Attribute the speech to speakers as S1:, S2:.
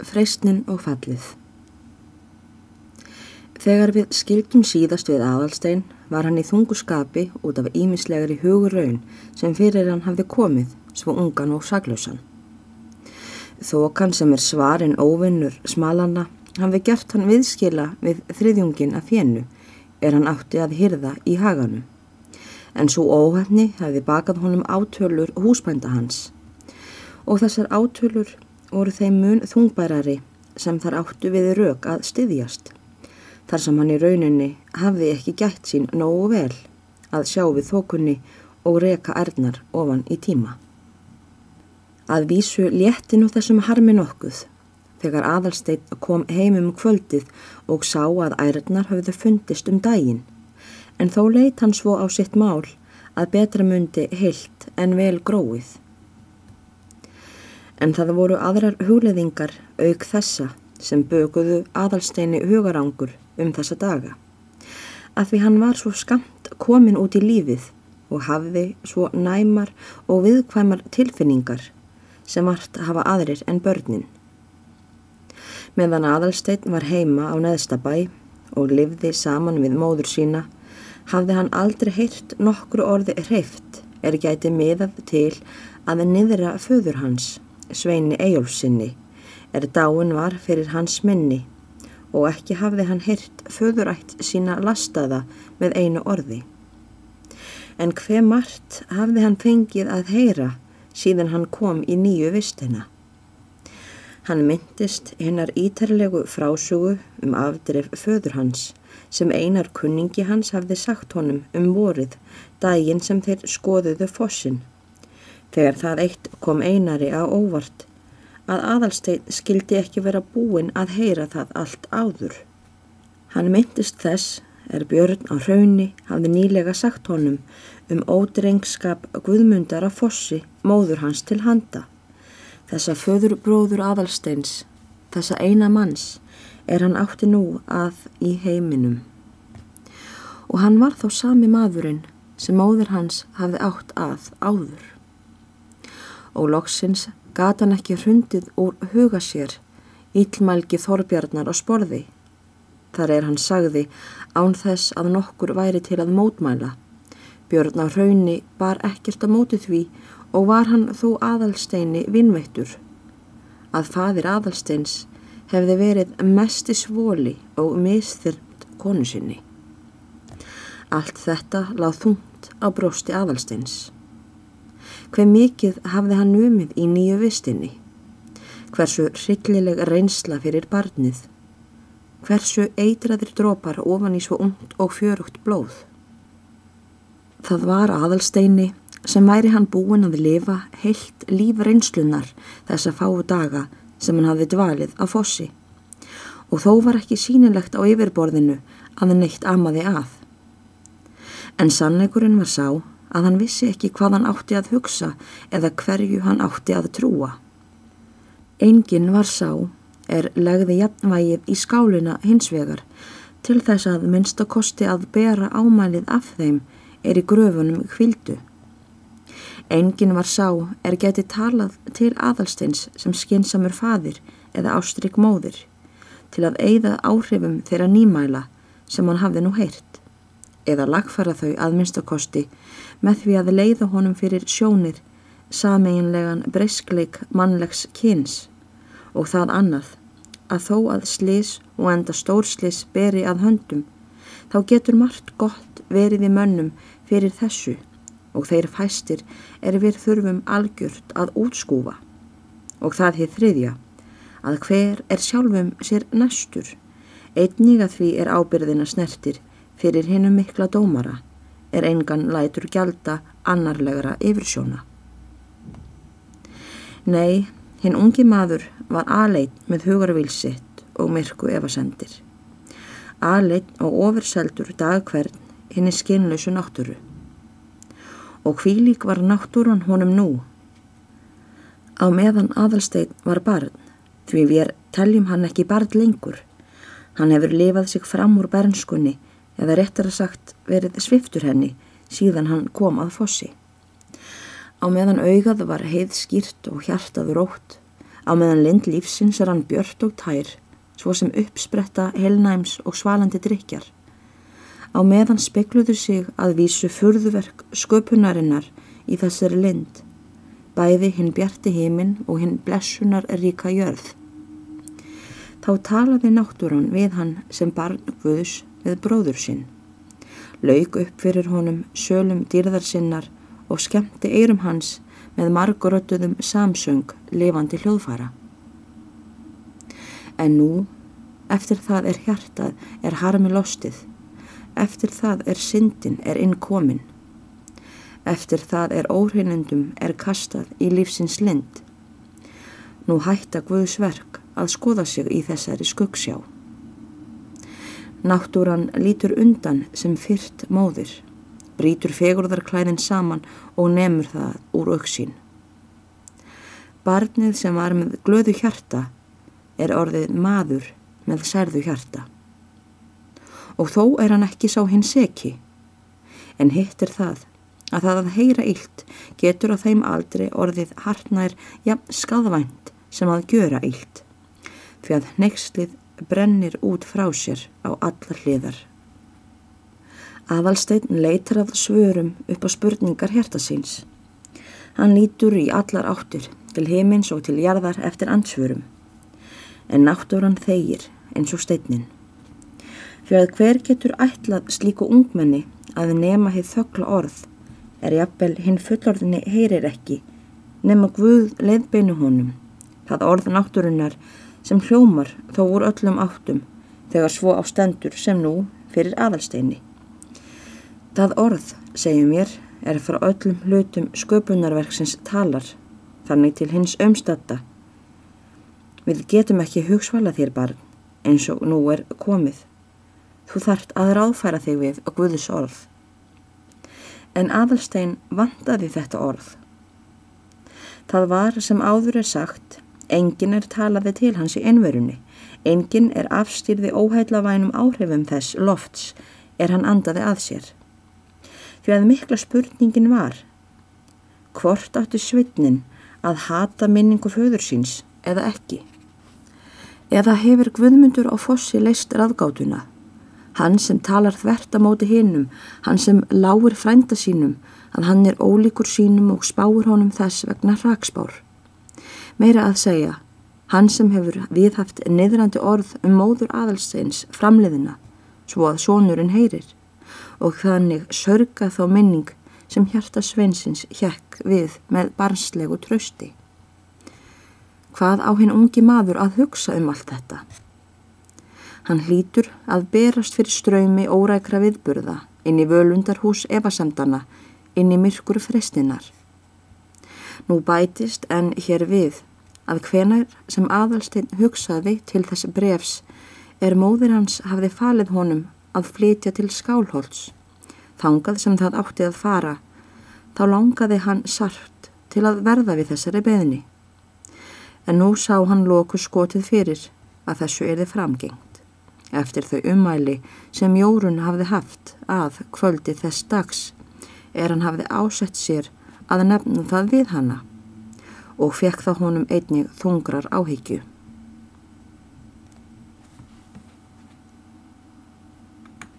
S1: Freistnin og fallið Þegar við skildum síðast við aðalstein var hann í þungu skapi út af ímislegri hugur raun sem fyrir hann hafði komið svo ungan og saglausan. Þokan sem er svarin óvinnur smalanna hafði gert hann viðskila við þriðjungin af fjennu er hann átti að hyrða í haganum. En svo óhefni hafði bakað honum átölur húsbænda hans og þessar átölur voru þeim mun þungbærari sem þar áttu við rauk að styðjast. Þar sem hann í rauninni hafði ekki gætt sín nógu vel að sjá við þokunni og reka erðnar ofan í tíma. Að vísu léttin og þessum harmi nokkuð þegar aðalsteit kom heimum kvöldið og sá að ærnar hafðu fundist um daginn en þó leitt hann svo á sitt mál að betra myndi heilt en vel gróið en það voru aðrar hugleðingar auk þessa sem böguðu aðalsteini hugarangur um þessa daga. Að því hann var svo skamt komin út í lífið og hafði svo næmar og viðkvæmar tilfinningar sem vart hafa aðrir en börnin. Meðan aðalstein var heima á neðstabæ og livði saman við móður sína hafði hann aldrei heyrt nokkru orði hreift er gæti miðað til að niðra föður hans Sveini Ejólfsinni er dáin var fyrir hans minni og ekki hafði hann hirt föðurætt sína lastaða með einu orði. En hver margt hafði hann fengið að heyra síðan hann kom í nýju vistina. Hann myndist hennar ítarlegu frásögu um afdref föður hans sem einar kunningi hans hafði sagt honum um vorið daginn sem þeir skoðuðu fossin Þegar það eitt kom einari á óvart að aðalstein skildi ekki vera búin að heyra það allt áður. Hann myndist þess er Björn á hraunni hafði nýlega sagt honum um ódrengskap Guðmundar af Fossi, móður hans til handa. Þessa föðurbróður aðalsteins, þessa eina manns, er hann átti nú að í heiminum. Og hann var þá sami maðurinn sem móður hans hafði átt að áður og loksins gata hann ekki hrundið úr huga sér íllmælgi Þorbjarnar á sporði. Þar er hann sagði án þess að nokkur væri til að mótmæla. Björn á hraunni bar ekkert á móti því og var hann þó aðalsteini vinnveittur. Að fadir aðalsteins hefði verið mest í svoli og misþyrmt konu sinni. Allt þetta láð þungt á brósti aðalsteins. Hver mikið hafði hann umið í nýju vistinni? Hversu hryllileg reynsla fyrir barnið? Hversu eitraðir drópar ofan í svo ungt og fjörugt blóð? Það var aðalsteini sem væri hann búin að lifa heilt líf reynslunar þessa fáu daga sem hann hafði dvalið á fossi og þó var ekki sínilegt á yfirborðinu að hann neitt amaði að. En sannleikurinn var sá að hann vissi ekki hvað hann átti að hugsa eða hverju hann átti að trúa. Engin var sá er legði jafnvægið í skálina hins vegar til þess að minnst að kosti að bera ámælið af þeim er í gröfunum kvildu. Engin var sá er geti talað til aðalsteins sem skinsamur fadir eða ástrygg móðir til að eigða áhrifum þeirra nýmæla sem hann hafði nú heyrt eða lagfara þau að minnstakosti með því að leiða honum fyrir sjónir sameinlegan breyskleik mannlegs kyns og það annað að þó að slis og enda stórslis beri að höndum þá getur margt gott verið í mönnum fyrir þessu og þeir fæstir er við þurfum algjört að útskúfa. Og það hefð þriðja að hver er sjálfum sér næstur einnig að því er ábyrðina snertir fyrir hinnum mikla dómara er engan lætur gjalda annarlegra yfirsjóna. Nei, hinn ungi maður var aðleit með hugarvilsitt og myrku evasendir. Aðleit og ofurseldur dagkvern hinn er skinnlausu náttúru. Og hvílík var náttúran honum nú. Á meðan aðalstein var barn, því við teljum hann ekki barn lengur. Hann hefur lifað sig fram úr bernskunni eða réttar að sagt verið sviftur henni síðan hann kom að fossi. Á meðan augað var heið skýrt og hjartað rótt Á meðan lind lífsins er hann björt og tær, svo sem uppspretta helnæms og svalandi drikjar. Á meðan spekluðu sig að vísu furðuverk sköpunarinnar í þessari lind, bæði hinn bjarti heiminn og hinn blessunar ríka jörð. Þá talaði náttúran við hann sem barn Guðs við bróður sinn. Lauk upp fyrir honum sölum dýrðar sinnar og skemmti eirum hans með margurötuðum samsöng lifandi hljóðfara. En nú, eftir það er hjartað, er harmi lostið. Eftir það er syndin, er innkomin. Eftir það er óhreinundum, er kastað í lífsins lind. Nú hætta Guðs verk að skoða sig í þessari skuggsjá. Náttúran lítur undan sem fyrrt móðir, brítur fegurðarklæðin saman og nemur það úr auksín. Barnið sem var með glöðu hjarta er orðið maður með særðu hjarta. Og þó er hann ekki sá hins ekki, en hitt er það að það að heyra illt getur á þeim aldrei orðið hartnær jafn skadvænt sem að gjöra illt, fyrir að nextlið brennir út frá sér á alla hliðar. Aðalsteinn leitar af svörum upp á spurningar hértasins. Hann lítur í allar áttur til heimins og til jarðar eftir ansvörum. En náttúran þeigir eins og steinin. Fyrir að hver getur ætlað slíku ungmenni að nema heið þöggla orð er jafnvel hinn fullorðinni heyrir ekki nema Guð leiðbeinu honum. Það orð náttúrunar sem hljómar þó úr öllum áttum þegar svo á stendur sem nú fyrir aðalsteini. Það orð, segjum mér, er frá öllum hlutum sköpunarverksins talar, þannig til hins ömstatta. Við getum ekki hugsvala þér barn, eins og nú er komið. Þú þart að ráðfæra þig við og Guðus orð. En aðalstein vandaði þetta orð. Það var sem áður er sagt Engin er talaði til hans í einverunni. Engin er afstýrði óhætlavænum áhrifum þess lofts er hann andaði að sér. Því að mikla spurningin var hvort áttu svitnin að hata minningu föður síns eða ekki. Eða hefur Guðmundur á fossi leist raðgátuna. Hann sem talar þvert að móti hinnum, hann sem lágur frænda sínum, að hann er ólíkur sínum og spáur honum þess vegna hraksbár. Meira að segja, hann sem hefur viðhaft niðrandi orð um móður aðalsteins framliðina, svo að sónurinn heyrir, og þannig sörga þá minning sem hjarta sveinsins hjekk við með barnslegu trösti. Hvað á hinn ungi maður að hugsa um allt þetta? Hann hlýtur að berast fyrir ströymi órækra viðburða inn í völundarhús evasemdana, inn í myrkur frestinnar. Nú bætist en hér við að hvenar sem aðalstein hugsaði til þess brefs er móðir hans hafði falið honum að flytja til skálholts. Þangað sem það átti að fara, þá langaði hann sart til að verða við þessari beðni. En nú sá hann loku skotið fyrir að þessu erði framgengt. Eftir þau umæli sem Jórun hafði haft að kvöldi þess dags er hann hafði ásett sér að nefna það við hanna og fekk það honum einnig þungrar áhyggju.